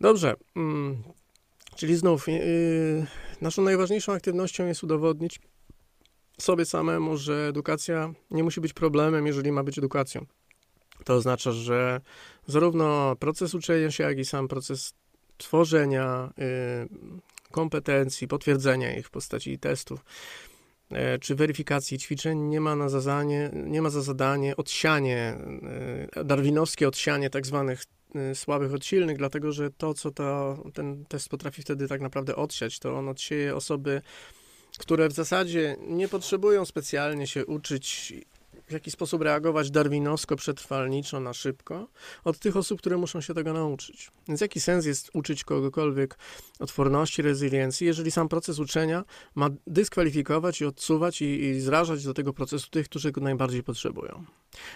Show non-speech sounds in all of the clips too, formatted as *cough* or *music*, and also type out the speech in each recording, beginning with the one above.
Dobrze. Mm, czyli znów, yy, naszą najważniejszą aktywnością jest udowodnić sobie samemu, że edukacja nie musi być problemem, jeżeli ma być edukacją. To oznacza, że zarówno proces uczenia się, jak i sam proces tworzenia yy, kompetencji, potwierdzenia ich w postaci testów e, czy weryfikacji ćwiczeń nie ma, na zadanie, nie ma za zadanie odsianie, e, darwinowskie odsianie tak zwanych słabych od silnych, dlatego że to, co to, ten test potrafi wtedy tak naprawdę odsiać, to on odsieje osoby, które w zasadzie nie potrzebują specjalnie się uczyć w jaki sposób reagować darwinowsko, przetrwalniczo, na szybko, od tych osób, które muszą się tego nauczyć. Więc jaki sens jest uczyć kogokolwiek odporności, rezyliencji, jeżeli sam proces uczenia ma dyskwalifikować i odsuwać i, i zrażać do tego procesu tych, którzy go najbardziej potrzebują.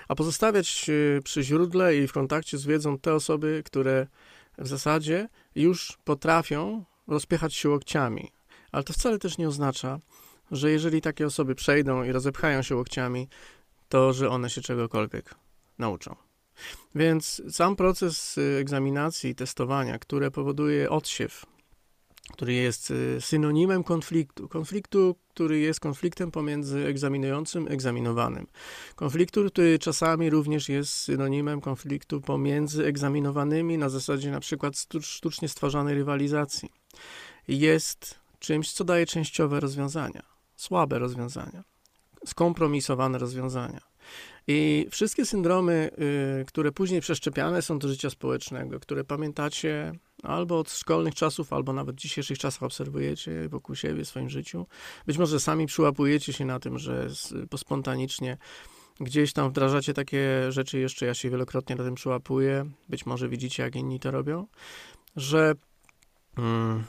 A pozostawiać y, przy źródle i w kontakcie z wiedzą te osoby, które w zasadzie już potrafią rozpychać się łokciami. Ale to wcale też nie oznacza, że jeżeli takie osoby przejdą i rozepchają się łokciami, to, że one się czegokolwiek nauczą. Więc sam proces y, egzaminacji i testowania, które powoduje odsiew, który jest y, synonimem konfliktu, konfliktu, który jest konfliktem pomiędzy egzaminującym i egzaminowanym. Konfliktu, który czasami również jest synonimem konfliktu pomiędzy egzaminowanymi na zasadzie na przykład sztucznie stworzonej rywalizacji. Jest czymś, co daje częściowe rozwiązania, słabe rozwiązania skompromisowane rozwiązania. I wszystkie syndromy, y, które później przeszczepiane są do życia społecznego, które pamiętacie albo od szkolnych czasów, albo nawet dzisiejszych czasach obserwujecie wokół siebie w swoim życiu, być może sami przyłapujecie się na tym, że spontanicznie gdzieś tam wdrażacie takie rzeczy, jeszcze ja się wielokrotnie na tym przyłapuję, być może widzicie, jak inni to robią, że mm,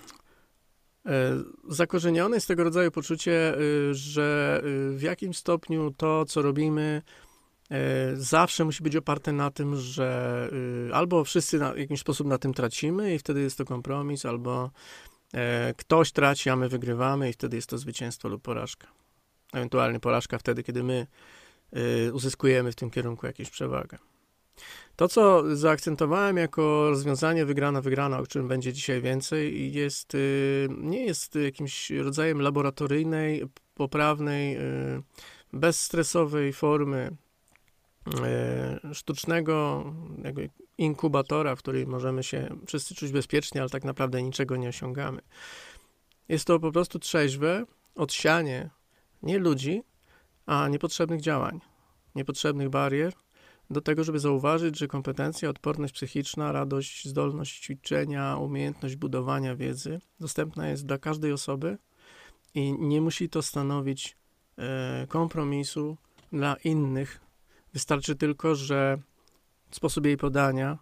zakorzenione jest tego rodzaju poczucie, e, że e, w jakim stopniu to, co robimy, zawsze musi być oparte na tym, że albo wszyscy w jakiś sposób na tym tracimy i wtedy jest to kompromis, albo ktoś traci, a my wygrywamy i wtedy jest to zwycięstwo lub porażka. Ewentualnie porażka wtedy, kiedy my uzyskujemy w tym kierunku jakąś przewagę. To, co zaakcentowałem jako rozwiązanie wygrana-wygrana, o czym będzie dzisiaj więcej, jest, y, nie jest jakimś rodzajem laboratoryjnej, poprawnej, y, bezstresowej formy y, sztucznego inkubatora, w której możemy się wszyscy czuć bezpiecznie, ale tak naprawdę niczego nie osiągamy. Jest to po prostu trzeźwe odsianie nie ludzi, a niepotrzebnych działań, niepotrzebnych barier, do tego, żeby zauważyć, że kompetencja, odporność psychiczna, radość, zdolność ćwiczenia, umiejętność budowania wiedzy dostępna jest dla każdej osoby i nie musi to stanowić e, kompromisu dla innych. Wystarczy tylko, że sposób jej podania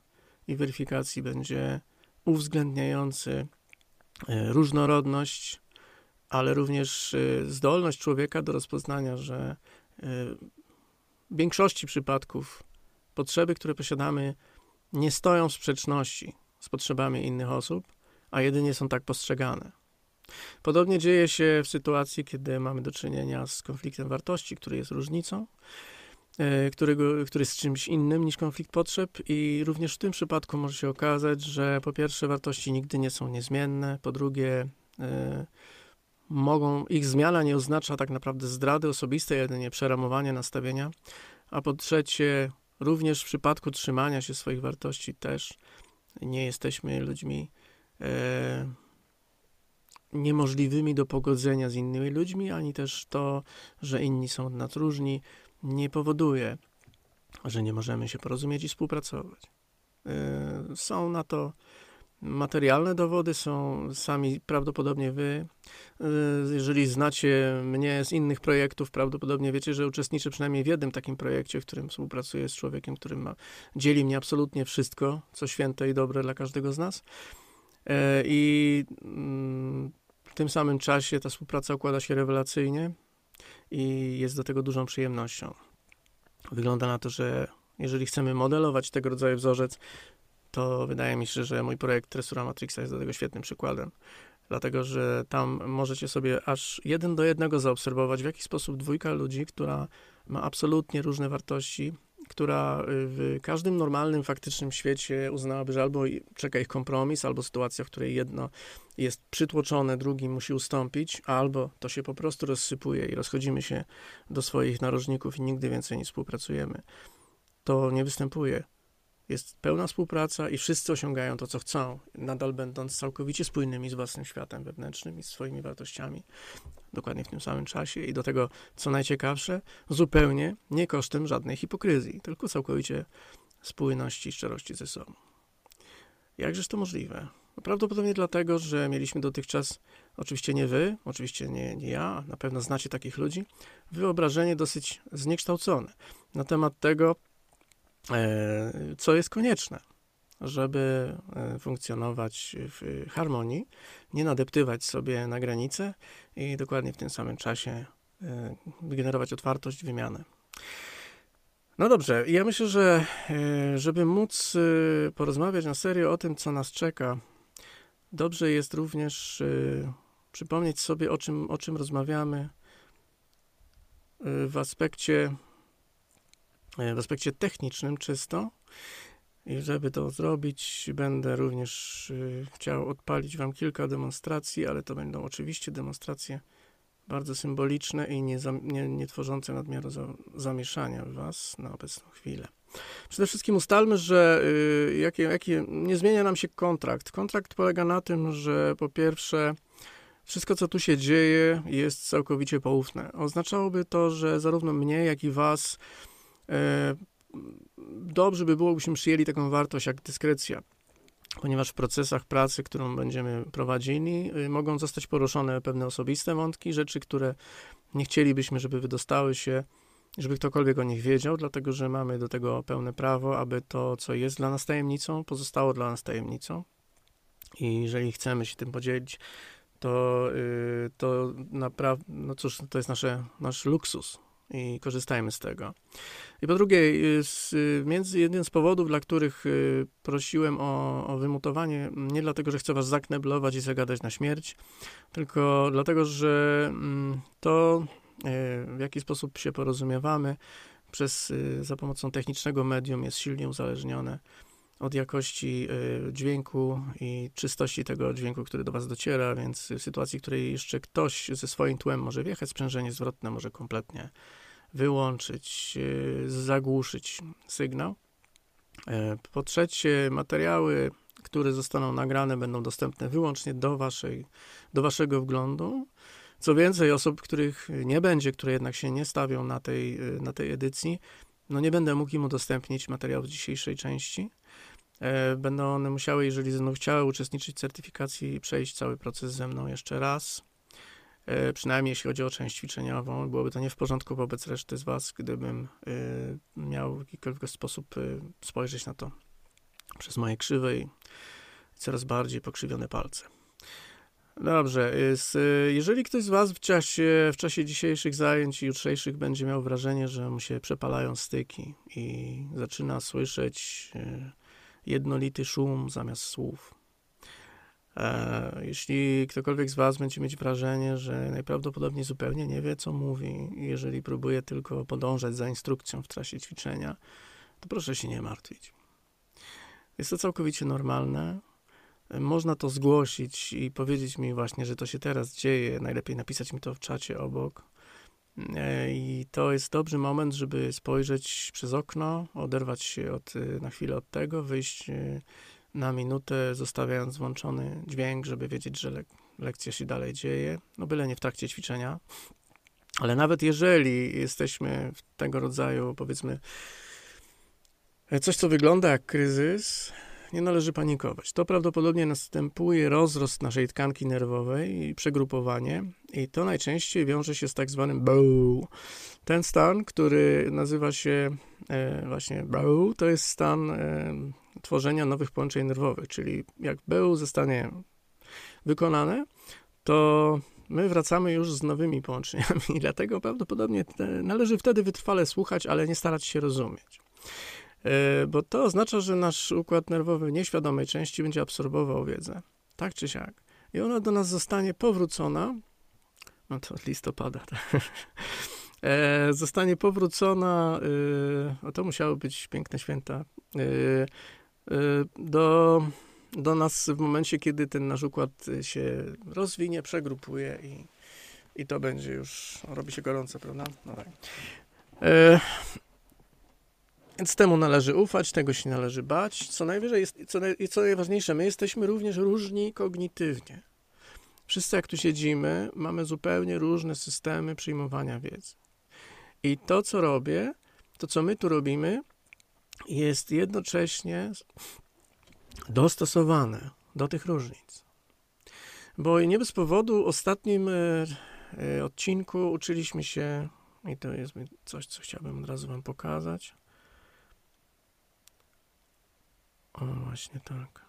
i weryfikacji będzie uwzględniający e, różnorodność, ale również e, zdolność człowieka do rozpoznania, że w większości przypadków potrzeby, które posiadamy, nie stoją w sprzeczności z potrzebami innych osób, a jedynie są tak postrzegane. Podobnie dzieje się w sytuacji, kiedy mamy do czynienia z konfliktem wartości, który jest różnicą, e, którego, który jest czymś innym niż konflikt potrzeb, i również w tym przypadku może się okazać, że po pierwsze wartości nigdy nie są niezmienne, po drugie e, mogą, ich zmiana nie oznacza tak naprawdę zdrady osobistej, jedynie przeramowania nastawienia, a po trzecie Również w przypadku trzymania się swoich wartości też nie jesteśmy ludźmi e, niemożliwymi do pogodzenia z innymi ludźmi, ani też to, że inni są od nas różni, nie powoduje, że nie możemy się porozumieć i współpracować. E, są na to Materialne dowody są sami prawdopodobnie wy. Y, jeżeli znacie mnie z innych projektów, prawdopodobnie wiecie, że uczestniczę przynajmniej w jednym takim projekcie, w którym współpracuję z człowiekiem, który ma, dzieli mnie absolutnie wszystko, co święte i dobre dla każdego z nas. E, I mm, w tym samym czasie ta współpraca układa się rewelacyjnie i jest do tego dużą przyjemnością. Wygląda na to, że jeżeli chcemy modelować tego rodzaju wzorzec, to wydaje mi się, że mój projekt Tresura Matrixa jest do tego świetnym przykładem. Dlatego, że tam możecie sobie aż jeden do jednego zaobserwować, w jaki sposób dwójka ludzi, która ma absolutnie różne wartości, która y, w każdym normalnym, faktycznym świecie uznałaby, że albo czeka ich kompromis, albo sytuacja, w której jedno jest przytłoczone, drugi musi ustąpić, albo to się po prostu rozsypuje i rozchodzimy się do swoich narożników i nigdy więcej nie współpracujemy. To nie występuje. Jest pełna współpraca i wszyscy osiągają to, co chcą, nadal będąc całkowicie spójnymi z własnym światem wewnętrznym i swoimi wartościami, dokładnie w tym samym czasie. I do tego, co najciekawsze, zupełnie nie kosztem żadnej hipokryzji, tylko całkowicie spójności i szczerości ze sobą. Jakżeż to możliwe? No prawdopodobnie dlatego, że mieliśmy dotychczas, oczywiście nie wy, oczywiście nie, nie ja, na pewno znacie takich ludzi, wyobrażenie dosyć zniekształcone na temat tego, co jest konieczne, żeby e, funkcjonować w harmonii, nie nadeptywać sobie na granice i dokładnie w tym samym czasie e, wygenerować otwartość, wymianę. No dobrze, ja myślę, że żeby móc porozmawiać na serio o tym, co nas czeka, dobrze jest również przypomnieć sobie, o czym, o czym rozmawiamy w aspekcie E, w aspekcie technicznym czysto. I żeby to zrobić, będę również y, chciał odpalić Wam kilka demonstracji, ale to będą oczywiście demonstracje bardzo symboliczne i nie, nie, nie tworzące nadmiaru za, zamieszania w Was na obecną chwilę. Przede wszystkim ustalmy, że y, jakie, jakie, nie zmienia nam się kontrakt. Kontrakt polega na tym, że po pierwsze, wszystko, co tu się dzieje, jest całkowicie poufne. Oznaczałoby to, że zarówno mnie, jak i Was E, dobrze by było, gdybyśmy przyjęli taką wartość jak dyskrecja, ponieważ w procesach pracy, którą będziemy prowadzili, y, mogą zostać poruszone pewne osobiste wątki, rzeczy, które nie chcielibyśmy, żeby wydostały się, żeby ktokolwiek o nich wiedział, dlatego że mamy do tego pełne prawo, aby to, co jest dla nas tajemnicą, pozostało dla nas tajemnicą. I jeżeli chcemy się tym podzielić, to, yy, to naprawdę, no cóż, to jest nasze, nasz luksus, i korzystajmy z tego. I po drugie, y, z, y, między jednym z powodów, dla których y, prosiłem o, o wymutowanie, nie dlatego, że chcę was zakneblować i zagadać na śmierć, tylko dlatego, że mm, to, w jaki sposób się porozumiewamy, przez, za pomocą technicznego medium jest silnie uzależnione od jakości dźwięku i czystości tego dźwięku, który do Was dociera, więc w sytuacji, w której jeszcze ktoś ze swoim tłem może wjechać, sprzężenie zwrotne może kompletnie wyłączyć, e, zagłuszyć sygnał. E, po trzecie, materiały, które zostaną nagrane, będą dostępne wyłącznie do, waszej, do waszego wglądu. Co więcej, osób, których nie będzie, które jednak się nie stawią na tej, e, na tej edycji, no nie będę mógł im udostępnić materiałów dzisiejszej części. Będą one musiały, jeżeli będą chciały uczestniczyć w certyfikacji, przejść cały proces ze mną jeszcze raz. E, przynajmniej jeśli chodzi o część ćwiczeniową, byłoby to nie w porządku wobec reszty z Was, gdybym e, miał w jakikolwiek sposób e, spojrzeć na to przez moje krzywe i coraz bardziej pokrzywione palce. Dobrze, jeżeli ktoś z Was w czasie, w czasie dzisiejszych zajęć i jutrzejszych będzie miał wrażenie, że mu się przepalają styki i zaczyna słyszeć jednolity szum zamiast słów, E, jeśli ktokolwiek z Was będzie mieć wrażenie, że najprawdopodobniej zupełnie nie wie, co mówi, jeżeli próbuje tylko podążać za instrukcją w czasie ćwiczenia, to proszę się nie martwić. Jest to całkowicie normalne. Można to zgłosić i powiedzieć mi właśnie, że to się teraz dzieje. Najlepiej napisać mi to w czacie obok. E, I to jest dobry moment, żeby spojrzeć przez okno, oderwać się od, na chwilę od tego, wyjść na minutę, zostawiając włączony dźwięk, żeby wiedzieć, że lek lekcja się dalej dzieje. No byle nie w trakcie ćwiczenia. Ale nawet jeżeli jesteśmy w tego rodzaju, powiedzmy, coś, co wygląda jak kryzys, nie należy panikować. To prawdopodobnie następuje rozrost naszej tkanki nerwowej i przegrupowanie, i to najczęściej wiąże się z tak zwanym bow. Ten stan, który nazywa się e, właśnie bow, to jest stan e, tworzenia nowych połączeń nerwowych, czyli jak BEU zostanie wykonane, to my wracamy już z nowymi połączeniami *laughs* dlatego prawdopodobnie należy wtedy wytrwale słuchać, ale nie starać się rozumieć. E, bo to oznacza, że nasz układ nerwowy nieświadomej części będzie absorbował wiedzę, tak czy siak. I ona do nas zostanie powrócona, no to od listopada, tak? *laughs* e, zostanie powrócona, e, o to musiały być piękne święta, e, e, do, do nas w momencie, kiedy ten nasz układ się rozwinie, przegrupuje i, i to będzie już, robi się gorące, prawda? No tak. Więc temu należy ufać, tego się należy bać. Co najwyżej jest, co, naj, co najważniejsze, my jesteśmy również różni kognitywnie. Wszyscy, jak tu siedzimy, mamy zupełnie różne systemy przyjmowania wiedzy. I to, co robię, to, co my tu robimy, jest jednocześnie dostosowane do tych różnic. Bo nie bez powodu ostatnim e, e, odcinku uczyliśmy się, i to jest coś, co chciałbym od razu Wam pokazać. O, właśnie tak.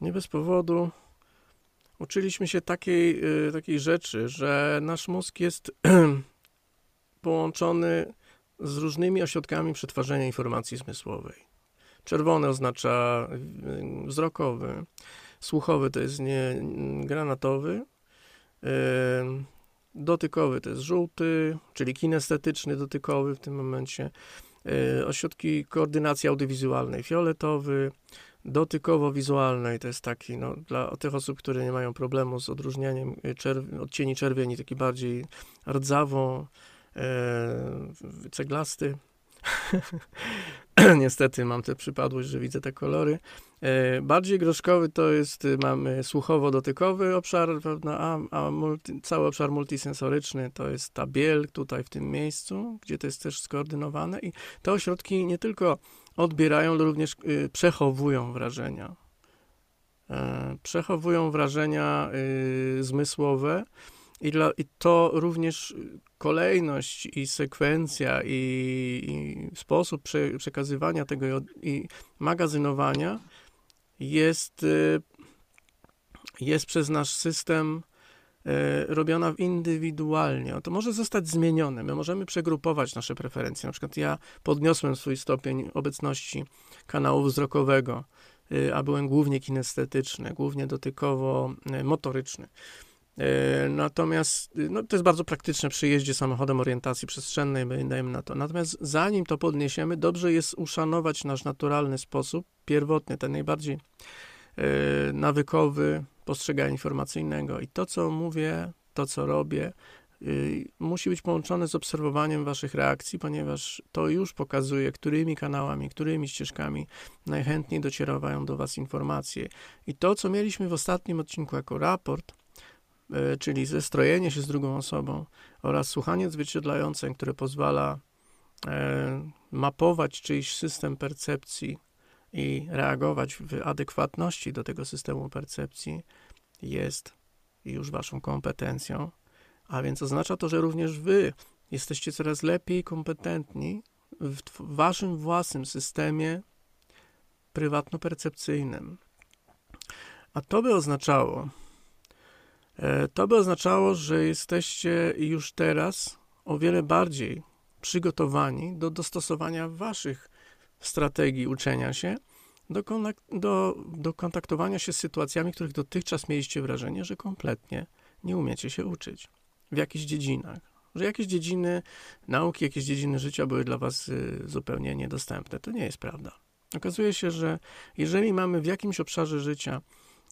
Nie bez powodu uczyliśmy się takiej, y, takiej rzeczy, że nasz mózg jest *clears throat* połączony z różnymi ośrodkami przetwarzania informacji zmysłowej. Czerwony oznacza y, wzrokowy, słuchowy to jest nie, granatowy, y, dotykowy to jest żółty, czyli kinestetyczny dotykowy w tym momencie, ośrodki koordynacji audiowizualnej fioletowy, dotykowo-wizualnej, to jest taki, no, dla tych osób, które nie mają problemu z odróżnianiem y, czerw- odcieni czerwieni, taki bardziej rdzawo, e, ceglasty. *laughs* *clears throat* Niestety mam tę przypadłość, że widzę te kolory. E, bardziej groszkowy to jest, y, mamy słuchowo-dotykowy obszar, a, a multi, cały obszar multisensoryczny to jest ta biel tutaj w tym miejscu, gdzie to jest też skoordynowane i te ośrodki nie tylko odbierają, ale również y, przechowują wrażenia. E, przechowują wrażenia y, zmysłowe i, dla, i to również kolejność i sekwencja i, i sposób prze, przekazywania tego i magazynowania jest, y, jest przez nasz system E, robiona indywidualnie. To może zostać zmienione. My możemy przegrupować nasze preferencje. Na przykład ja podniosłem swój stopień obecności kanału wzrokowego, e, a byłem głównie kinestetyczny, głównie dotykowo-motoryczny. E, natomiast no, to jest bardzo praktyczne przy jeździe samochodem orientacji przestrzennej, dajemy na to. Natomiast zanim to podniesiemy, dobrze jest uszanować nasz naturalny sposób, pierwotny, ten najbardziej nawykowy, postrzegania informacyjnego. I to, co mówię, to, co robię, yy, musi być połączone z obserwowaniem waszych reakcji, ponieważ to już pokazuje, którymi kanałami, którymi ścieżkami najchętniej docierają do was informacje. I to, co mieliśmy w ostatnim odcinku jako raport, czyli zestrojenie się z drugą osobą oraz słuchanie zwierciadlające, które pozwala yy, mapować czyjś system percepcji i reagować w adekwatności do tego systemu percepcji jest już waszą kompetencją, a więc oznacza to, że również wy jesteście coraz lepiej kompetentni w waszym własnym systemie prywatno-percepcyjnym. A to by oznaczało, e, to by oznaczało, że jesteście już teraz o wiele bardziej przygotowani do dostosowania waszych strategii uczenia się do, do, do kontaktowania się z sytuacjami, których dotychczas mieliście wrażenie, że kompletnie nie umiecie się uczyć w jakichś dziedzinach. Że jakieś dziedziny nauki, jakieś dziedziny życia były dla was y, zupełnie niedostępne. To nie jest prawda. Okazuje się, że jeżeli mamy w jakimś obszarze życia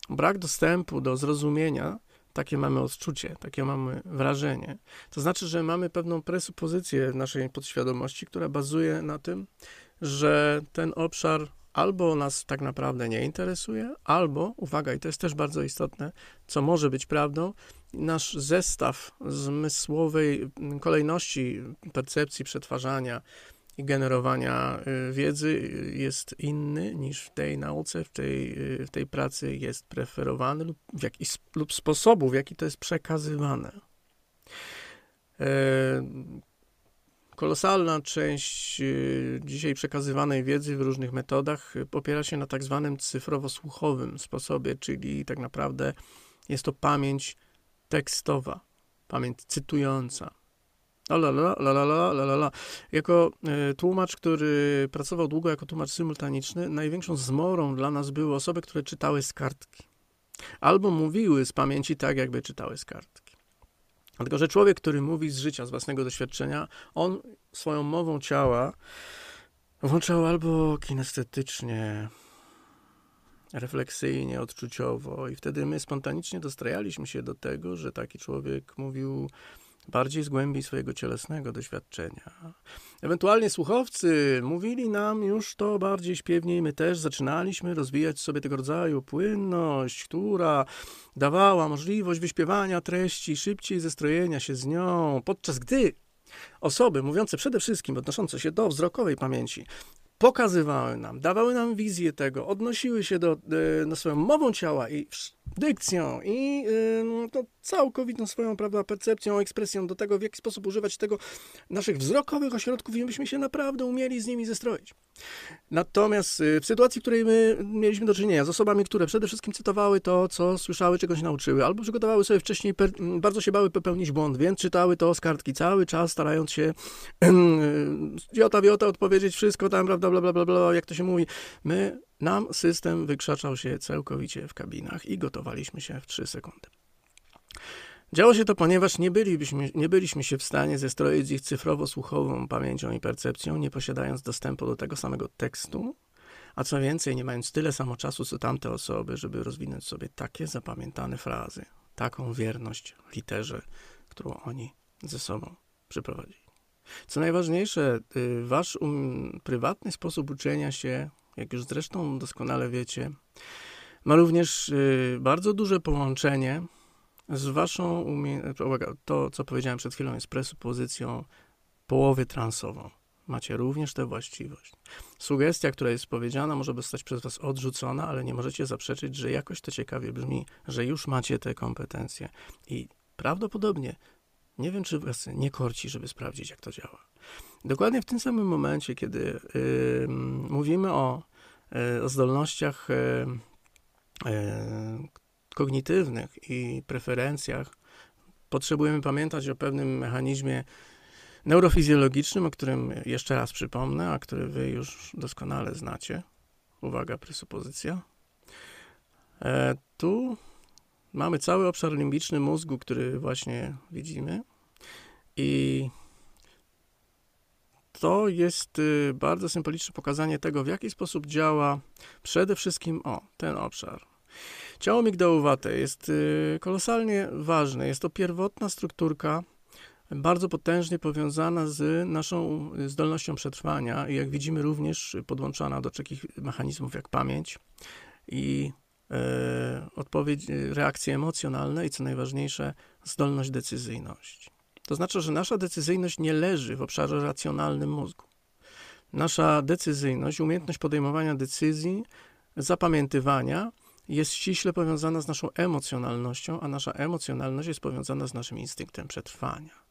brak dostępu do zrozumienia, takie mamy odczucie, takie mamy wrażenie. To znaczy, że mamy pewną presupozycję w naszej podświadomości, która bazuje na tym, że ten obszar albo nas tak naprawdę nie interesuje, albo, uwaga, i to jest też bardzo istotne, co może być prawdą, nasz zestaw zmysłowej kolejności percepcji, przetwarzania generowania y, wiedzy jest inny niż w tej nauce, w tej, y, w tej pracy jest preferowany lub, w jaki, lub sposobu, w jaki to jest przekazywane. E, Kolosalna część y, dzisiaj przekazywanej wiedzy w różnych metodach y, opiera się na tak zwanym cyfrowo-słuchowym sposobie, czyli tak naprawdę jest to pamięć tekstowa, pamięć cytująca. La la la la la la la la. Jako y, tłumacz, który pracował długo jako tłumacz symultaniczny, największą zmorą dla nas były osoby, które czytały z kartki. Albo mówiły z pamięci tak, jakby czytały z kartki. Dlatego, że człowiek, który mówi z życia, z własnego doświadczenia, on swoją mową ciała włączał albo kinestetycznie, refleksyjnie, odczuciowo, i wtedy my spontanicznie dostrajaliśmy się do tego, że taki człowiek mówił bardziej z głębi swojego cielesnego doświadczenia. Ewentualnie słuchowcy mówili nam już to bardziej śpiewniej, my też zaczynaliśmy rozwijać sobie tego rodzaju płynność, która dawała możliwość wyśpiewania treści szybciej, zestrojenia się z nią, podczas gdy osoby mówiące przede wszystkim odnoszące się do wzrokowej pamięci pokazywały nam, dawały nam wizję tego, odnosiły się do, do swoją mową ciała i dykcją i yy, to całkowitą swoją prawda, percepcją, ekspresją do tego, w jaki sposób używać tego naszych wzrokowych ośrodków i byśmy się naprawdę umieli z nimi zestroić. Natomiast y, w sytuacji, w której my mieliśmy do czynienia z osobami, które przede wszystkim cytowały to, co słyszały, czegoś nauczyły, albo przygotowały sobie wcześniej, per, bardzo się bały popełnić błąd, więc czytały to z kartki cały czas, starając się jota wiota odpowiedzieć wszystko tam, prawda, bla, bla, bla, bla, jak to się mówi. My nam system wykrzaczał się całkowicie w kabinach i gotowaliśmy się w 3 sekundy. Działo się to, ponieważ nie bylibyśmy, nie byliśmy się w stanie zestroić ich cyfrowo-słuchową pamięcią i percepcją, nie posiadając dostępu do tego samego tekstu, a co więcej, nie mając tyle samo czasu, co tamte osoby, żeby rozwinąć sobie takie zapamiętane frazy, taką wierność literze, którą oni ze sobą przeprowadzili. Co najważniejsze, y, wasz um, prywatny sposób uczenia się jak już zresztą doskonale wiecie, ma również y, bardzo duże połączenie z waszą umiejętnością. To, co powiedziałem przed chwilą, jest presupozycją połowy transową. Macie również tę właściwość. Sugestia, która jest powiedziana, może zostać przez was odrzucona, ale nie możecie zaprzeczyć, że jakoś to ciekawie brzmi, że już macie te kompetencje. I prawdopodobnie nie wiem, czy was nie korci, żeby sprawdzić, jak to działa. Dokładnie w tym samym momencie, kiedy yy, mówimy o, yy, o zdolnościach yy, kognitywnych i preferencjach, potrzebujemy pamiętać o pewnym mechanizmie neurofizjologicznym, o którym jeszcze raz przypomnę, a który wy już doskonale znacie. Uwaga, presupozycja. E, tu mamy cały obszar limbiczny mózgu, który właśnie widzimy i to jest y, bardzo symboliczne pokazanie tego, w jaki sposób działa przede wszystkim o ten obszar. Ciało migdałowate jest y, kolosalnie ważne. Jest to pierwotna strukturka, bardzo potężnie powiązana z naszą zdolnością przetrwania i jak widzimy również podłączana do takich mechanizmów jak pamięć i e, odpowiedź, reakcje emocjonalne i co najważniejsze zdolność decyzyjności. To znaczy, że nasza decyzyjność nie leży w obszarze racjonalnym mózgu. Nasza decyzyjność, umiejętność podejmowania decyzji, zapamiętywania jest ściśle powiązana z naszą emocjonalnością, a nasza emocjonalność jest powiązana z naszym instynktem przetrwania.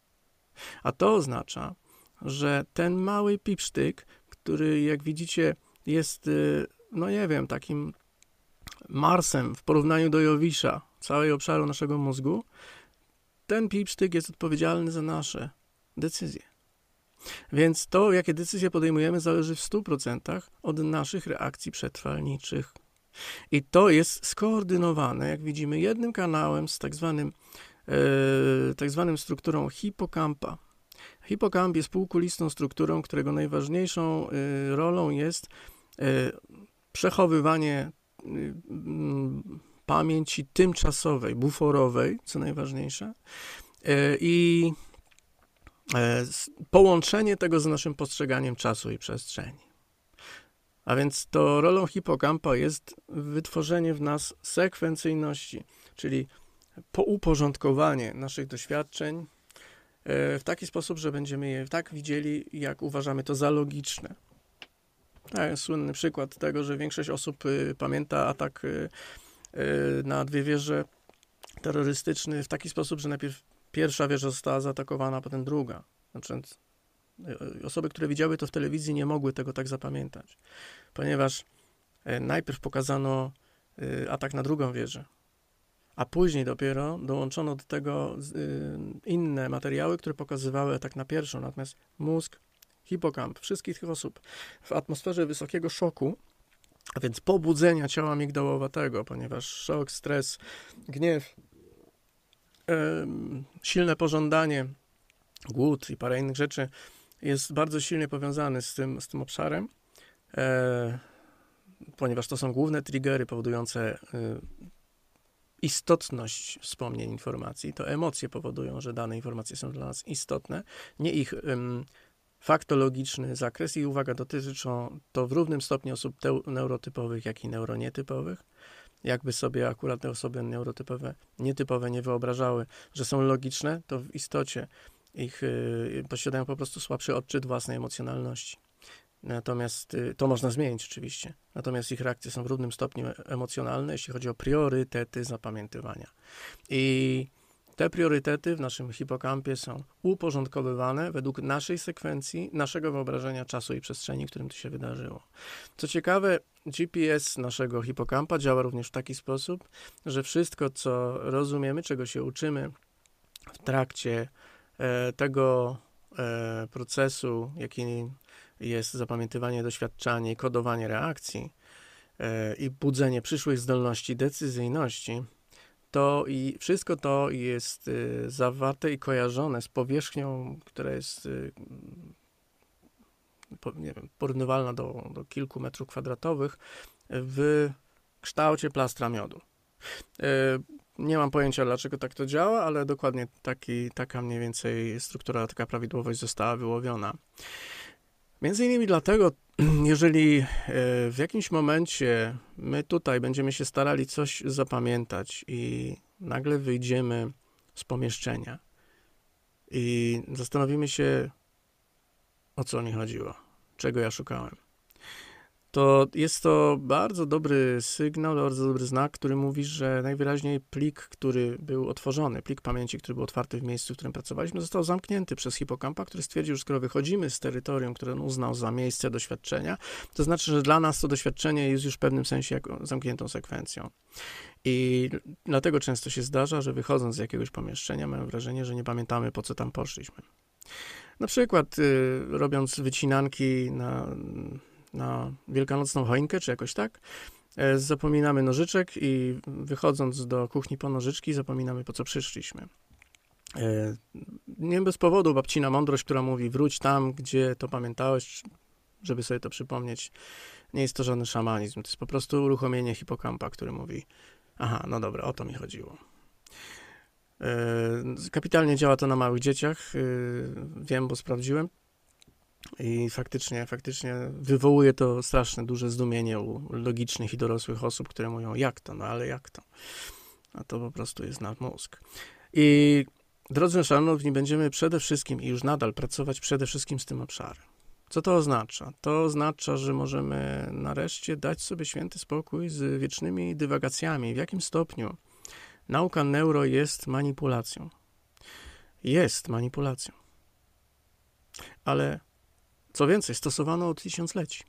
A to oznacza, że ten mały pipsztyk, który jak widzicie jest, y, no nie wiem, takim Marsem w porównaniu do Jowisza, całej obszaru naszego mózgu, ten pipsztyk jest odpowiedzialny za nasze decyzje. Więc to, jakie decyzje podejmujemy, zależy w 100% od naszych reakcji przetrwalniczych. I to jest skoordynowane, jak widzimy, jednym kanałem z tak zwanym, e, tak zwanym strukturą hipokampa. Hipokamp jest półkulistą strukturą, którego najważniejszą e, rolą jest e, przechowywanie pamięci tymczasowej, buforowej, co najważniejsze, e, i e, połączenie tego z naszym postrzeganiem czasu i przestrzeni. A więc to rolą hipokampa jest wytworzenie w nas sekwencyjności, czyli pouporządkowanie naszych doświadczeń e, w taki sposób, że będziemy je tak widzieli, jak uważamy to za logiczne. Słynny przykład tego, że większość osób y, pamięta atak y, Y, na dwie wieże terrorystyczny w taki sposób, że najpierw pierwsza wieża została zaatakowana, a potem druga. Znaczy, osoby, które widziały to w telewizji, nie mogły tego tak zapamiętać, ponieważ y, najpierw pokazano atak na drugą wieżę, a później dopiero dołączono do tego inne materiały, które pokazywały atak na pierwszą. Natomiast mózg, hipokamp wszystkich tych osób w atmosferze wysokiego szoku a więc pobudzenia ciała migdałowatego, ponieważ szok, stres, gniew silne pożądanie, głód i parę innych rzeczy jest bardzo silnie powiązany z tym, z tym obszarem, e, ponieważ to są główne triggery powodujące e, istotność wspomnień informacji. To emocje powodują, że dane informacje są dla nas istotne, nie ich faktologiczny zakres i uwaga, dotyczą to w równym stopniu osób neurotypowych, jak i neuronietypowych. Jakby sobie akurat te osoby neurotypowe, nietypowe nie wyobrażały, że są logiczne, to w istocie ich y, posiadają po prostu słabszy odczyt własnej emocjonalności. Natomiast y, to można zmienić oczywiście. Natomiast ich reakcje są w równym stopniu emocjonalne, jeśli chodzi o priorytety zapamiętywania. I te priorytety w naszym hipokampie są uporządkowywane według naszej sekwencji, naszego wyobrażenia czasu i przestrzeni, w którym to się wydarzyło. Co ciekawe, GPS naszego hipokampa działa również w taki sposób, że wszystko, co rozumiemy, czego się uczymy w trakcie tego e, procesu, jaki jest zapamiętywanie, doświadczanie, kodowanie reakcji e, i budzenie przyszłych zdolności decyzyjności, to i wszystko to jest zawarte i kojarzone z powierzchnią, która jest wiem, porównywalna do, do kilku metrów kwadratowych w kształcie plastra miodu. Nie mam pojęcia, dlaczego tak to działa, ale dokładnie taki, taka mniej więcej struktura, taka prawidłowość została wyłowiona. Między innymi dlatego, *clears throat* jeżeli e, w jakimś momencie my tutaj będziemy się starali coś zapamiętać i nagle wyjdziemy z pomieszczenia i zastanowimy się, o co mi chodziło, czego ja szukałem, to jest to bardzo dobry sygnał, bardzo dobry znak, który mówi, że najwyraźniej plik, który był otworzony, plik pamięci, który był otwarty w miejscu, w którym pracowaliśmy, został zamknięty przez hipokampa, który stwierdził, że skoro wychodzimy z terytorium, które on uznał za miejsce doświadczenia, to znaczy, że dla nas to doświadczenie jest już w pewnym sensie zamkniętą sekwencją. I dlatego często się zdarza, że wychodząc z jakiegoś pomieszczenia, mamy wrażenie, że nie pamiętamy, po co tam poszliśmy. Na przykład, y, robiąc wycinanki na na wielkanocną choinkę, czy jakoś tak. E, zapominamy nożyczek i wychodząc do kuchni po nożyczki, zapominamy po co przyszliśmy. E, nie bez powodu babcina mądrość, która mówi wróć tam, gdzie to pamiętałeś, żeby sobie to przypomnieć. Nie jest to żaden szamanizm, to jest po prostu uruchomienie hipokampa, który mówi aha, no dobra, o to mi chodziło. E, kapitalnie działa to na małych dzieciach, wiem, bo sprawdziłem. I faktycznie, faktycznie wywołuje to straszne duże zdumienie u logicznych i dorosłych osób, które mówią, jak to, no ale jak to? A to po prostu jest nasz mózg. I drodzy szanowni, będziemy przede wszystkim i już nadal pracować przede wszystkim z tym obszarem. Co to oznacza? To oznacza, że możemy nareszcie dać sobie święty spokój z wiecznymi dywagacjami. W jakim stopniu nauka neuro jest manipulacją? Jest manipulacją. Ale co więcej, stosowano od tysiącleci.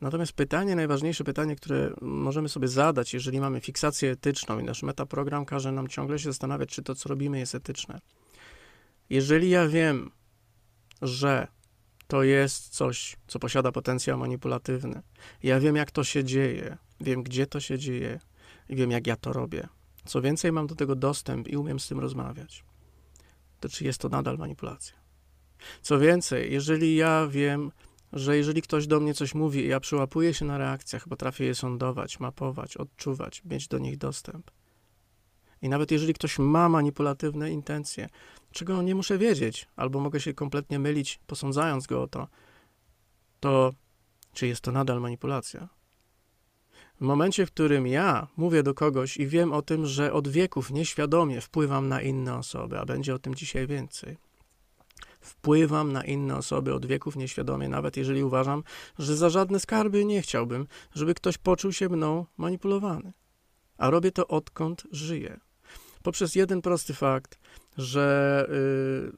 Natomiast pytanie, najważniejsze pytanie, które możemy sobie zadać, jeżeli mamy fiksację etyczną i nasz metaprogram każe nam ciągle się zastanawiać, czy to, co robimy, jest etyczne. Jeżeli ja wiem, że to jest coś, co posiada potencjał manipulatywny, ja wiem, jak to się dzieje, wiem, gdzie to się dzieje i wiem, jak ja to robię. Co więcej, mam do tego dostęp i umiem z tym rozmawiać, to czy jest to nadal manipulacja? Co więcej, jeżeli ja wiem, że jeżeli ktoś do mnie coś mówi i ja przyłapuję się na reakcjach, potrafię je sądować, mapować, odczuwać, mieć do nich dostęp. I nawet jeżeli ktoś ma manipulatywne intencje, czego nie muszę wiedzieć, albo mogę się kompletnie mylić, posądzając go o to, to czy jest to nadal manipulacja? W momencie, w którym ja mówię do kogoś i wiem o tym, że od wieków nieświadomie wpływam na inne osoby, a będzie o tym dzisiaj więcej, wpływam na inne osoby od wieków nieświadomie, nawet jeżeli uważam, że za żadne skarby nie chciałbym, żeby ktoś poczuł się mną manipulowany. A robię to odkąd żyję. Poprzez jeden prosty fakt, że yy,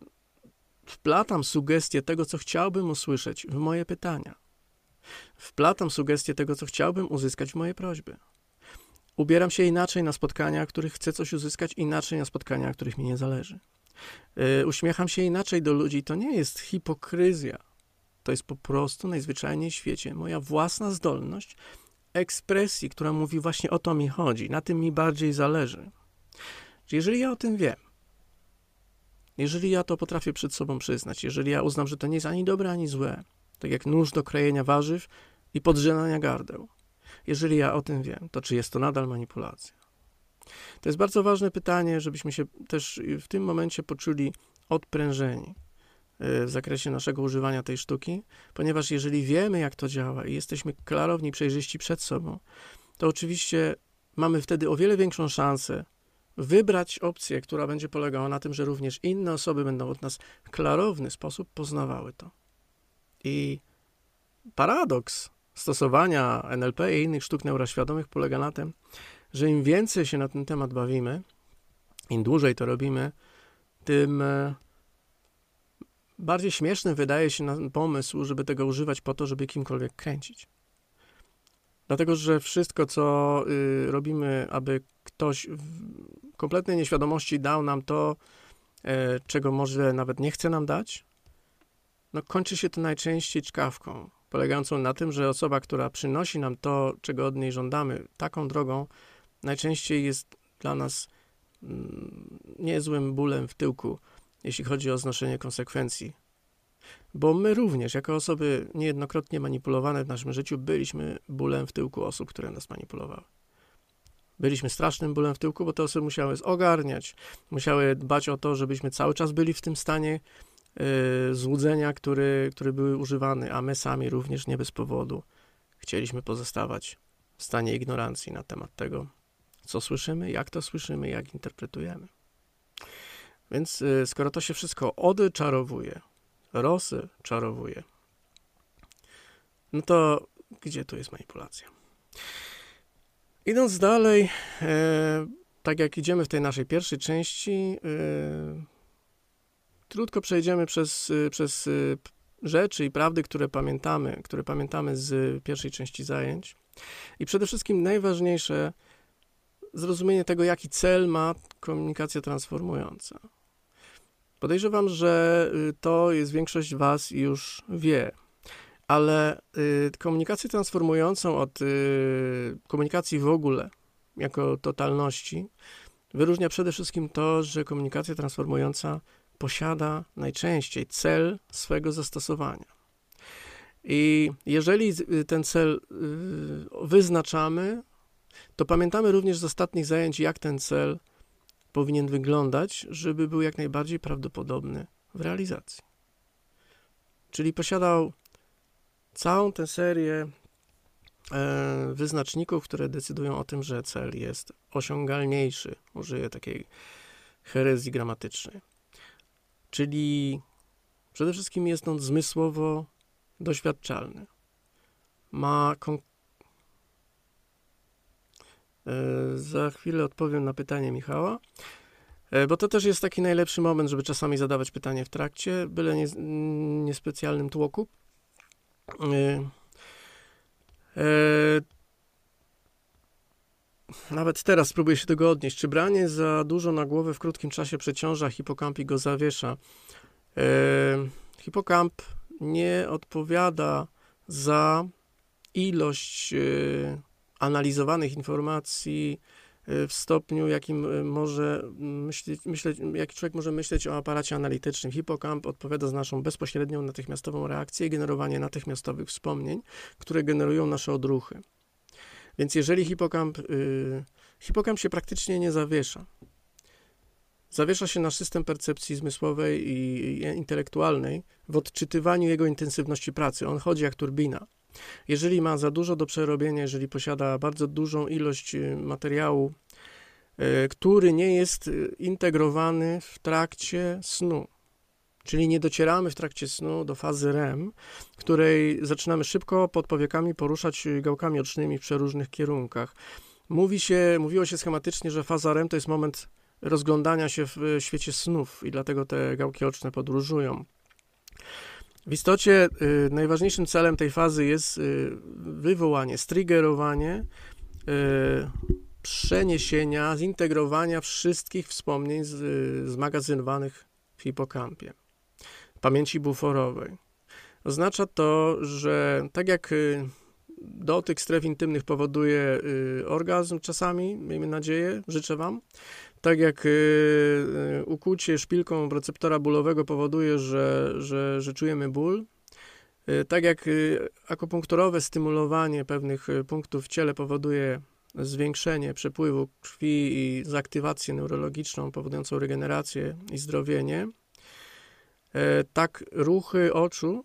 wplatam sugestię tego, co chciałbym usłyszeć w moje pytania. Wplatam sugestię tego, co chciałbym uzyskać w moje prośby. Ubieram się inaczej na spotkania, których chcę coś uzyskać, inaczej na spotkania, których mi nie zależy. Y, uśmiecham się inaczej do ludzi. To nie jest hipokryzja. To jest po prostu najzwyczajniej w świecie moja własna zdolność ekspresji, która mówi właśnie o to mi chodzi. Na tym mi bardziej zależy. Jeżeli ja o tym wiem, jeżeli ja to potrafię przed sobą przyznać, jeżeli ja uznam, że to nie jest ani dobre, ani złe, tak jak nóż do krojenia warzyw i podrzynania gardeł, jeżeli ja o tym wiem, to czy jest to nadal manipulacja? To jest bardzo ważne pytanie, żebyśmy się też w tym momencie poczuli odprężeni e, w zakresie naszego używania tej sztuki, ponieważ jeżeli wiemy, jak to działa i jesteśmy klarowni, przejrzyści przed sobą, to oczywiście mamy wtedy o wiele większą szansę wybrać opcję, która będzie polegała na tym, że również inne osoby będą od nas w klarowny sposób poznawały to. I paradoks stosowania NLP i innych sztuk neuroświadomych polega na tym, że im więcej się na ten temat bawimy, im dłużej to robimy, tym e, bardziej śmieszny wydaje się nam pomysł, żeby tego używać po to, żeby kimkolwiek kręcić. Dlatego, że wszystko, co y, robimy, aby ktoś w kompletnej nieświadomości dał nam to, e, czego może nawet nie chce nam dać, no kończy się to najczęściej czkawką, polegającą na tym, że osoba, która przynosi nam to, czego od niej żądamy, taką drogą, najczęściej jest dla nas mm, niezłym bólem w tyłku, jeśli chodzi o znoszenie konsekwencji. Bo my również, jako osoby niejednokrotnie manipulowane w naszym życiu, byliśmy bólem w tyłku osób, które nas manipulowały. Byliśmy strasznym bólem w tyłku, bo te osoby musiały ogarniać, musiały dbać o to, żebyśmy cały czas byli w tym stanie yy, złudzenia, który, który były używane, a my sami również nie bez powodu chcieliśmy pozostawać w stanie ignorancji na temat tego, co słyszymy, jak to słyszymy, jak interpretujemy. Więc yy, skoro to się wszystko odczarowuje, rosy czarowuje, no to gdzie tu jest manipulacja? Idąc dalej, e, tak jak idziemy w tej naszej pierwszej części, e, krótko przejdziemy przez, przez rzeczy i prawdy, które pamiętamy, które pamiętamy z pierwszej części zajęć. I przede wszystkim najważniejsze, zrozumienie tego, jaki cel ma komunikacja transformująca. Podejrzewam, że y, to jest większość Was już wie, ale y, komunikację transformującą od y, komunikacji w ogóle, jako totalności, wyróżnia przede wszystkim to, że komunikacja transformująca posiada najczęściej cel swego zastosowania. I jeżeli ten cel wyznaczamy, to pamiętamy również z ostatnich zajęć, jak ten cel powinien wyglądać, żeby był jak najbardziej prawdopodobny w realizacji. Czyli posiadał całą tę serię e, wyznaczników, które decydują o tym, że cel jest osiągalniejszy. Użyję takiej herezji gramatycznej. Czyli przede wszystkim jest on zmysłowo doświadczalny. Ma E, za chwilę odpowiem na pytanie Michała, e, bo to też jest taki najlepszy moment, żeby czasami zadawać pytanie w trakcie, byle nie, niespecjalnym tłoku. E, nawet teraz spróbuję się tego odnieść. Czy branie za dużo na głowę w krótkim czasie przeciąża hipokamp i go zawiesza? hipokamp nie odpowiada za ilość analizowanych informacji y, w stopniu, jakim y, może myśleć, myśleć, jaki człowiek może myśleć o aparacie analitycznym. Hipokamp odpowiada za naszą bezpośrednią, natychmiastową reakcję i generowanie natychmiastowych wspomnień, które generują nasze odruchy. Więc jeżeli hipokamp, yy, hipokamp się praktycznie nie zawiesza, zawiesza się nasz system percepcji zmysłowej i intelektualnej w odczytywaniu jego intensywności pracy. On chodzi jak turbina. Jeżeli ma za dużo do przerobienia, jeżeli posiada bardzo dużą ilość y, materiału, y, który nie jest y, integrowany w trakcie snu, czyli nie docieramy w trakcie snu do fazy REM, której zaczynamy szybko pod powiekami poruszać gałkami ocznymi w przeróżnych kierunkach. Mówi się, mówiło się schematycznie, że faza REM to jest moment rozglądania się w świecie snów i dlatego te gałki oczne podróżują. W istocie y, najważniejszym celem tej fazy jest y, wywołanie, striggerowanie y, przeniesienia, zintegrowania wszystkich wspomnień z, y, zmagazynowanych w hipokampie, pamięci buforowej. Oznacza to, że tak jak y, dotyk stref intymnych powoduje y, orgazm czasami, miejmy nadzieję, życzę Wam. Tak jak y, y, ukucie szpilką receptora bólowego powoduje, że, że, że czujemy ból, y, tak jak akupunkturowe stymulowanie pewnych punktów w ciele powoduje zwiększenie przepływu krwi i zaktywację neurologiczną powodującą regenerację i zdrowienie, e, tak ruchy oczu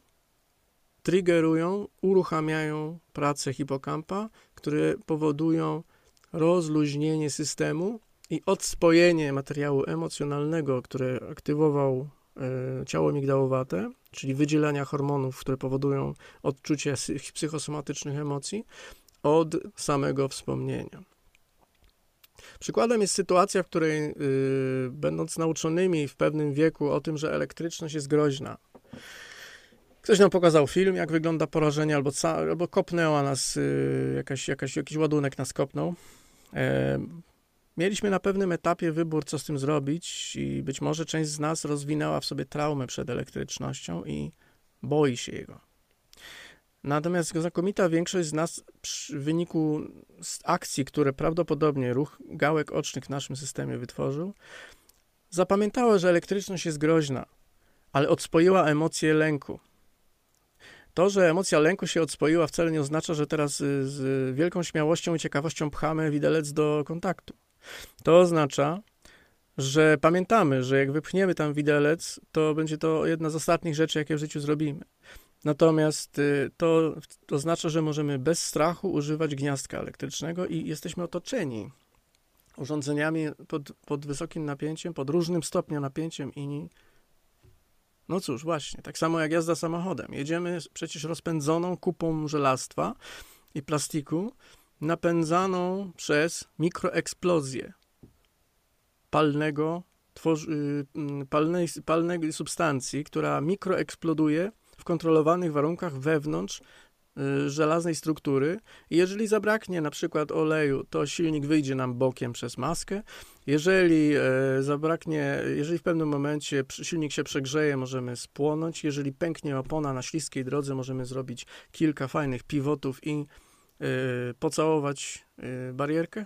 triggerują, uruchamiają pracę hipokampa, które powodują rozluźnienie systemu i odspojenie materiału emocjonalnego, które aktywował e, ciało migdałowate, czyli wydzielania hormonów, które powodują odczucie psychosomatycznych emocji, od samego wspomnienia. Przykładem jest sytuacja, w której, yy, będąc nauczonymi w pewnym wieku o tym, że elektryczność jest groźna, ktoś nam pokazał film, jak wygląda porażenie, albo, albo kopnęła nas, yy, jakaś, jakaś, jakiś ładunek nas kopnął. Mieliśmy na pewnym etapie wybór, co z tym zrobić, i być może część z nas rozwinęła w sobie traumę przed elektrycznością i boi się jego. Natomiast znakomita większość z nas w wyniku akcji, które prawdopodobnie ruch gałek ocznych w naszym systemie wytworzył, zapamiętała, że elektryczność jest groźna, ale odspoiła emocję lęku. To, że emocja lęku się odspoiła, wcale nie oznacza, że teraz z wielką śmiałością i ciekawością pchamy widelec do kontaktu. To oznacza, że pamiętamy, że jak wypchniemy tam widelec, to będzie to jedna z ostatnich rzeczy, jakie w życiu zrobimy. Natomiast y, to, oznacza, że możemy bez strachu używać gniazdka elektrycznego i jesteśmy otoczeni urządzeniami pod, pod wysokim napięciem, pod różnym stopniem napięciem i no cóż, właśnie, tak samo jak jazda samochodem. Jedziemy przecież rozpędzoną kupą żelastwa i plastiku, napędzaną przez mikroeksplozję palnego, tworzy, y, palnej, palnej substancji, która mikroeksploduje w kontrolowanych warunkach wewnątrz y, żelaznej struktury. Jeżeli zabraknie na przykład oleju, to silnik wyjdzie nam bokiem przez maskę. Jeżeli e, zabraknie, jeżeli w pewnym momencie silnik się przegrzeje, możemy spłonąć. Jeżeli pęknie opona na śliskiej drodze, możemy zrobić kilka fajnych pivotów i pocałować e, barierkę.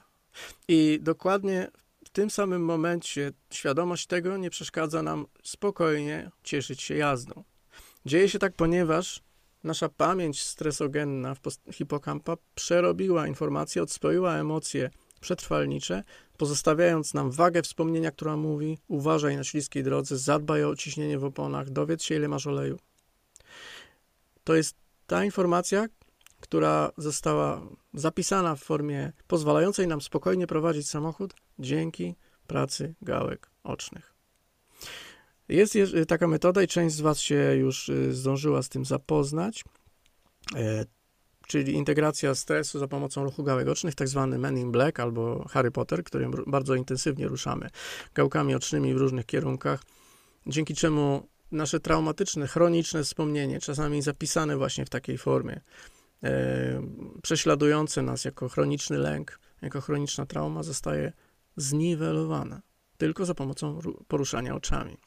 I dokładnie w tym samym momencie świadomość tego nie przeszkadza nam spokojnie cieszyć się jazdą. Dzieje się tak, ponieważ nasza pamięć stresogenna w hipokampa przerobiła informacje, odspoiła emocje przetrwalnicze, pozostawiając nam wagę wspomnienia, która mówi uważaj na śliskiej drodze, zadbaj o ciśnienie w oponach, dowiedz się ile masz oleju. To jest ta informacja, która została zapisana w formie pozwalającej nam spokojnie prowadzić samochód dzięki pracy gałek ocznych. Jest taka metoda i część z Was się już y, zdążyła z tym zapoznać, e, czyli integracja stresu za pomocą ruchu gałek ocznych, tak zwany Men in Black albo Harry Potter, którym bardzo intensywnie ruszamy gałkami ocznymi w różnych kierunkach, dzięki czemu nasze traumatyczne, chroniczne wspomnienie, czasami zapisane właśnie w takiej formie, e, prześladujące nas jako chroniczny lęk, jako chroniczna trauma, zostaje zniwelowane tylko za pomocą poruszania oczami.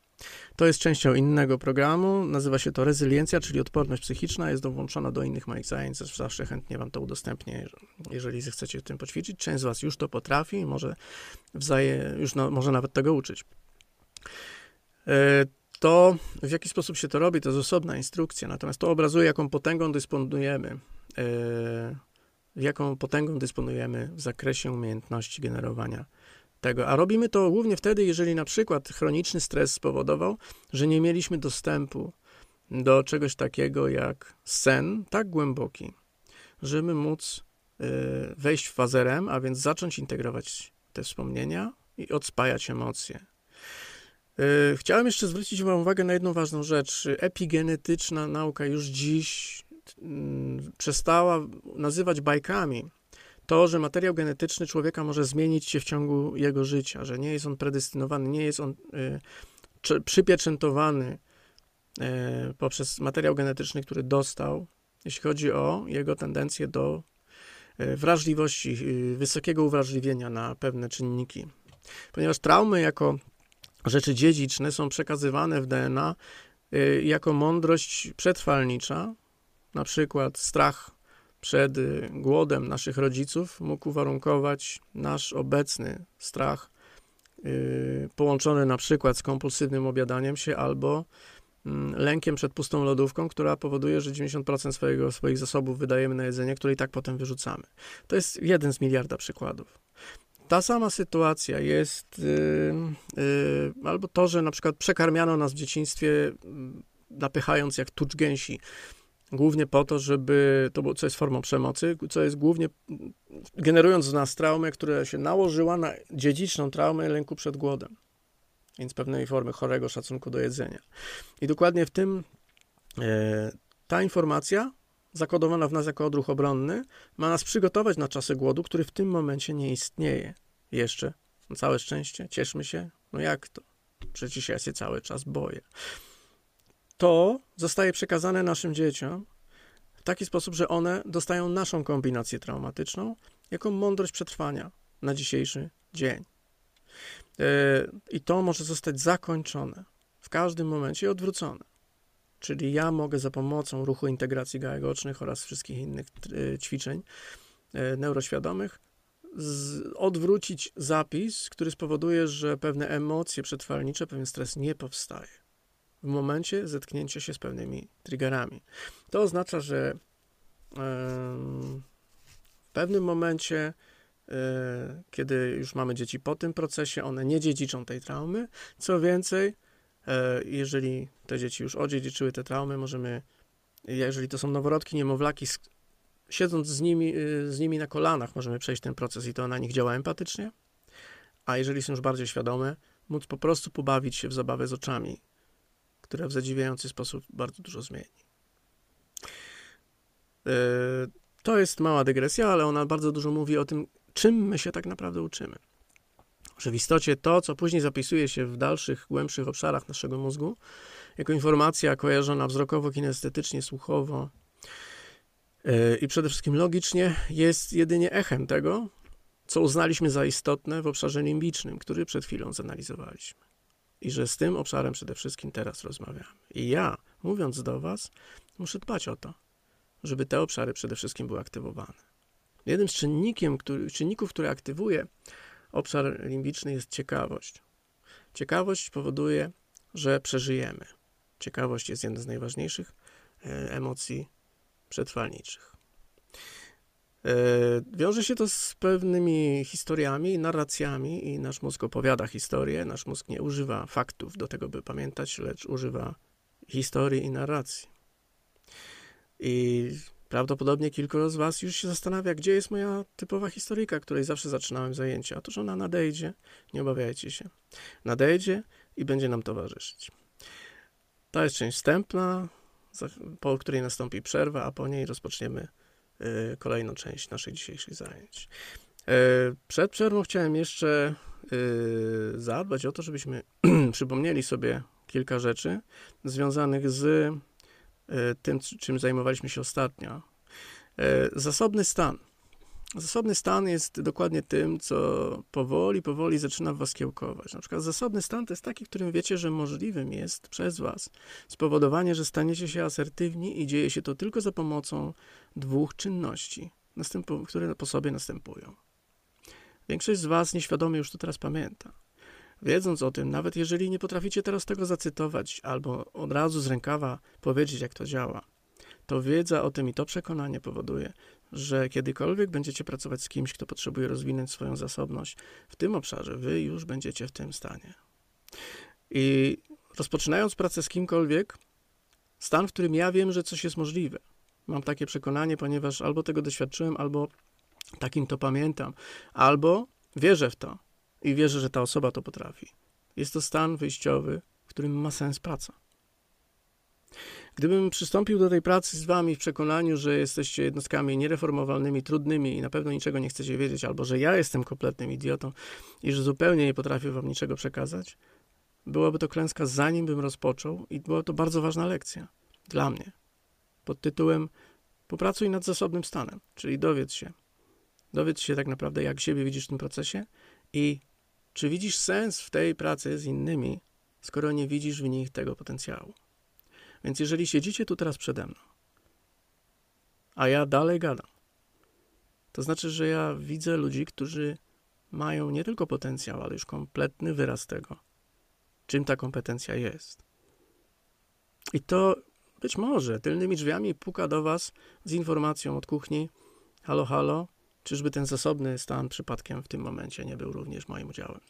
To jest częścią innego programu, nazywa się to rezyliencja, czyli odporność psychiczna, jest dołączona do innych moich zajęć, zawsze chętnie wam to udostępnię, jeżeli zechcecie tym poćwiczyć. Część z was już to potrafi i może, wzaje, już może nawet tego uczyć. E, to, w jaki sposób się to robi, to jest osobna instrukcja, natomiast to obrazuje, jaką potęgą dysponujemy, jaką potęgą dysponujemy w zakresie umiejętności generowania tego. A robimy to głównie wtedy, jeżeli na przykład chroniczny stres spowodował, że nie mieliśmy dostępu do czegoś takiego jak sen tak głęboki, żeby móc y, wejść w fazę REM, a więc zacząć integrować te wspomnienia i odspajać emocje. Y, chciałem jeszcze zwrócić Wam uwagę na jedną ważną rzecz. Epigenetyczna nauka już dziś przestała nazywać bajkami to, że materiał genetyczny człowieka może zmienić się w ciągu jego życia, że nie jest on predestynowany, nie jest on y, przypieczętowany y, poprzez materiał genetyczny, który dostał, jeśli chodzi o jego tendencję do y, wrażliwości, wysokiego uwrażliwienia na pewne czynniki. Ponieważ traumy jako rzeczy dziedziczne są przekazywane w DNA jako mądrość przetrwalnicza, na przykład strach przed y, głodem naszych rodziców mógł uwarunkować nasz obecny strach, yy, połączony na przykład z kompulsywnym obiadaniem się albo mm, lękiem przed pustą lodówką, która powoduje, że 90% swojego, swoich zasobów wydajemy na jedzenie, które i tak potem wyrzucamy. To jest jeden z miliarda przykładów. Ta sama sytuacja jest, yy, yy, albo to, że na przykład przekarmiano nas w dzieciństwie, mm, napychając jak tucz gęsi, głównie po to, żeby, to było, co jest formą przemocy, co jest głównie generując w nas traumę, która się nałożyła na dziedziczną traumę lęku przed głodem, więc pewnej formy chorego szacunku do jedzenia. I dokładnie w tym e, ta informacja zakodowana w nas jako odruch obronny ma nas przygotować na czasy głodu, który w tym momencie nie istnieje jeszcze. Na całe szczęście, cieszmy się. No jak to? Przecież ja się cały czas boję to zostaje przekazane naszym dzieciom w taki sposób, że one dostają naszą kombinację traumatyczną jako mądrość przetrwania na dzisiejszy dzień. E, I to może zostać zakończone w każdym momencie i odwrócone. Czyli ja mogę za pomocą ruchu integracji gałek ocznych oraz wszystkich innych e, ćwiczeń e, neuroświadomych odwrócić zapis, który spowoduje, że pewne emocje przetrwalnicze, pewien stres nie powstaje w momencie zetknięcia się z pewnymi triggerami. To oznacza, że w pewnym momencie, e, kiedy już mamy dzieci po tym procesie, one nie dziedziczą tej traumy. Co więcej, e, jeżeli te dzieci już odziedziczyły te traumy, możemy, jeżeli to są noworodki, niemowlaki, siedząc z nimi, e, z nimi na kolanach, możemy przejść ten proces i to na nich działa empatycznie. A jeżeli są już bardziej świadome, móc po prostu pobawić się w zabawę z oczami, która w zadziwiający sposób bardzo dużo zmieni. E, to jest mała dygresja, ale ona bardzo dużo mówi o tym, czym my się tak naprawdę uczymy. Że w istocie to, co później zapisuje się w dalszych, głębszych obszarach naszego mózgu, jako informacja kojarzona wzrokowo, kinestetycznie, słuchowo e, i przede wszystkim logicznie, jest jedynie echem tego, co uznaliśmy za istotne w obszarze limbicznym, który przed chwilą zanalizowaliśmy i że z tym obszarem przede wszystkim teraz rozmawiamy. I ja, mówiąc do Was, muszę dbać o to, żeby te obszary przede wszystkim były aktywowane. Jednym z czynnikiem, który, czynników, który aktywuje obszar limbiczny jest ciekawość. Ciekawość powoduje, że przeżyjemy. Ciekawość jest jedną z najważniejszych e, emocji przetrwalniczych. E, wiąże się to z pewnymi historiami, narracjami i nasz mózg opowiada historię. Nasz mózg nie używa faktów do tego, by pamiętać, lecz używa historii i narracji. I prawdopodobnie kilku z Was już się zastanawia, gdzie jest moja typowa historyjka, której zawsze zaczynałem zajęcia. Otóż ona nadejdzie, nie obawiajcie się. Nadejdzie i będzie nam towarzyszyć. To jest część wstępna, po której nastąpi przerwa, a po niej rozpoczniemy kolejną część naszych dzisiejszych zajęć. Y, przed przerwą chciałem jeszcze y, zadbać o to, żebyśmy *clears throat* przypomnieli sobie kilka rzeczy związanych z tym, czym zajmowaliśmy się ostatnio. Zasobny stan. Zasobny stan jest dokładnie tym, co powoli, powoli zaczyna was kiełkować. Na przykład zasobny stan to jest taki, w którym wiecie, że możliwym jest przez was spowodowanie, że staniecie się asertywni i dzieje się to tylko za pomocą dwóch czynności, które po sobie następują. Większość z was nieświadomie już to teraz pamięta. Wiedząc o tym, nawet jeżeli nie potraficie teraz tego zacytować albo od razu z rękawa powiedzieć, jak to działa, to wiedza o tym i to przekonanie powoduje, że kiedykolwiek będziecie pracować z kimś, kto potrzebuje rozwinąć swoją zasobność w tym obszarze, wy już będziecie w tym stanie. I rozpoczynając pracę z kimkolwiek, stan, w którym ja wiem, że coś jest możliwe. Mam takie przekonanie, ponieważ albo tego doświadczyłem, albo takim to pamiętam, albo wierzę w to i wierzę, że ta osoba to potrafi. Jest to stan wyjściowy, w którym ma sens praca. Gdybym przystąpił do tej pracy z wami w przekonaniu, że jesteście jednostkami niereformowalnymi, trudnymi i na pewno niczego nie chcecie wiedzieć, albo że ja jestem kompletnym idiotą i że zupełnie nie potrafię wam niczego przekazać, byłaby to klęska zanim bym rozpoczął i była to bardzo ważna lekcja dla mnie. Pod tytułem Popracuj nad zasobnym stanem, czyli dowiedz się. Dowiedz się tak naprawdę, jak siebie widzisz w tym procesie i czy widzisz sens w tej pracy z innymi, skoro nie widzisz w nich tego potencjału. Więc jeżeli siedzicie tu teraz przede mną, a ja dalej gadam, To znaczy, że ja widzę ludzi, którzy mają nie tylko potencjał, ale już kompletny wyraz tego, czym ta kompetencja jest. I to być może tylnymi drzwiami puka do Was z informacją od kuchni: Halo, halo, czyżby ten zasobny stan przypadkiem w tym momencie nie był również moim udziałem?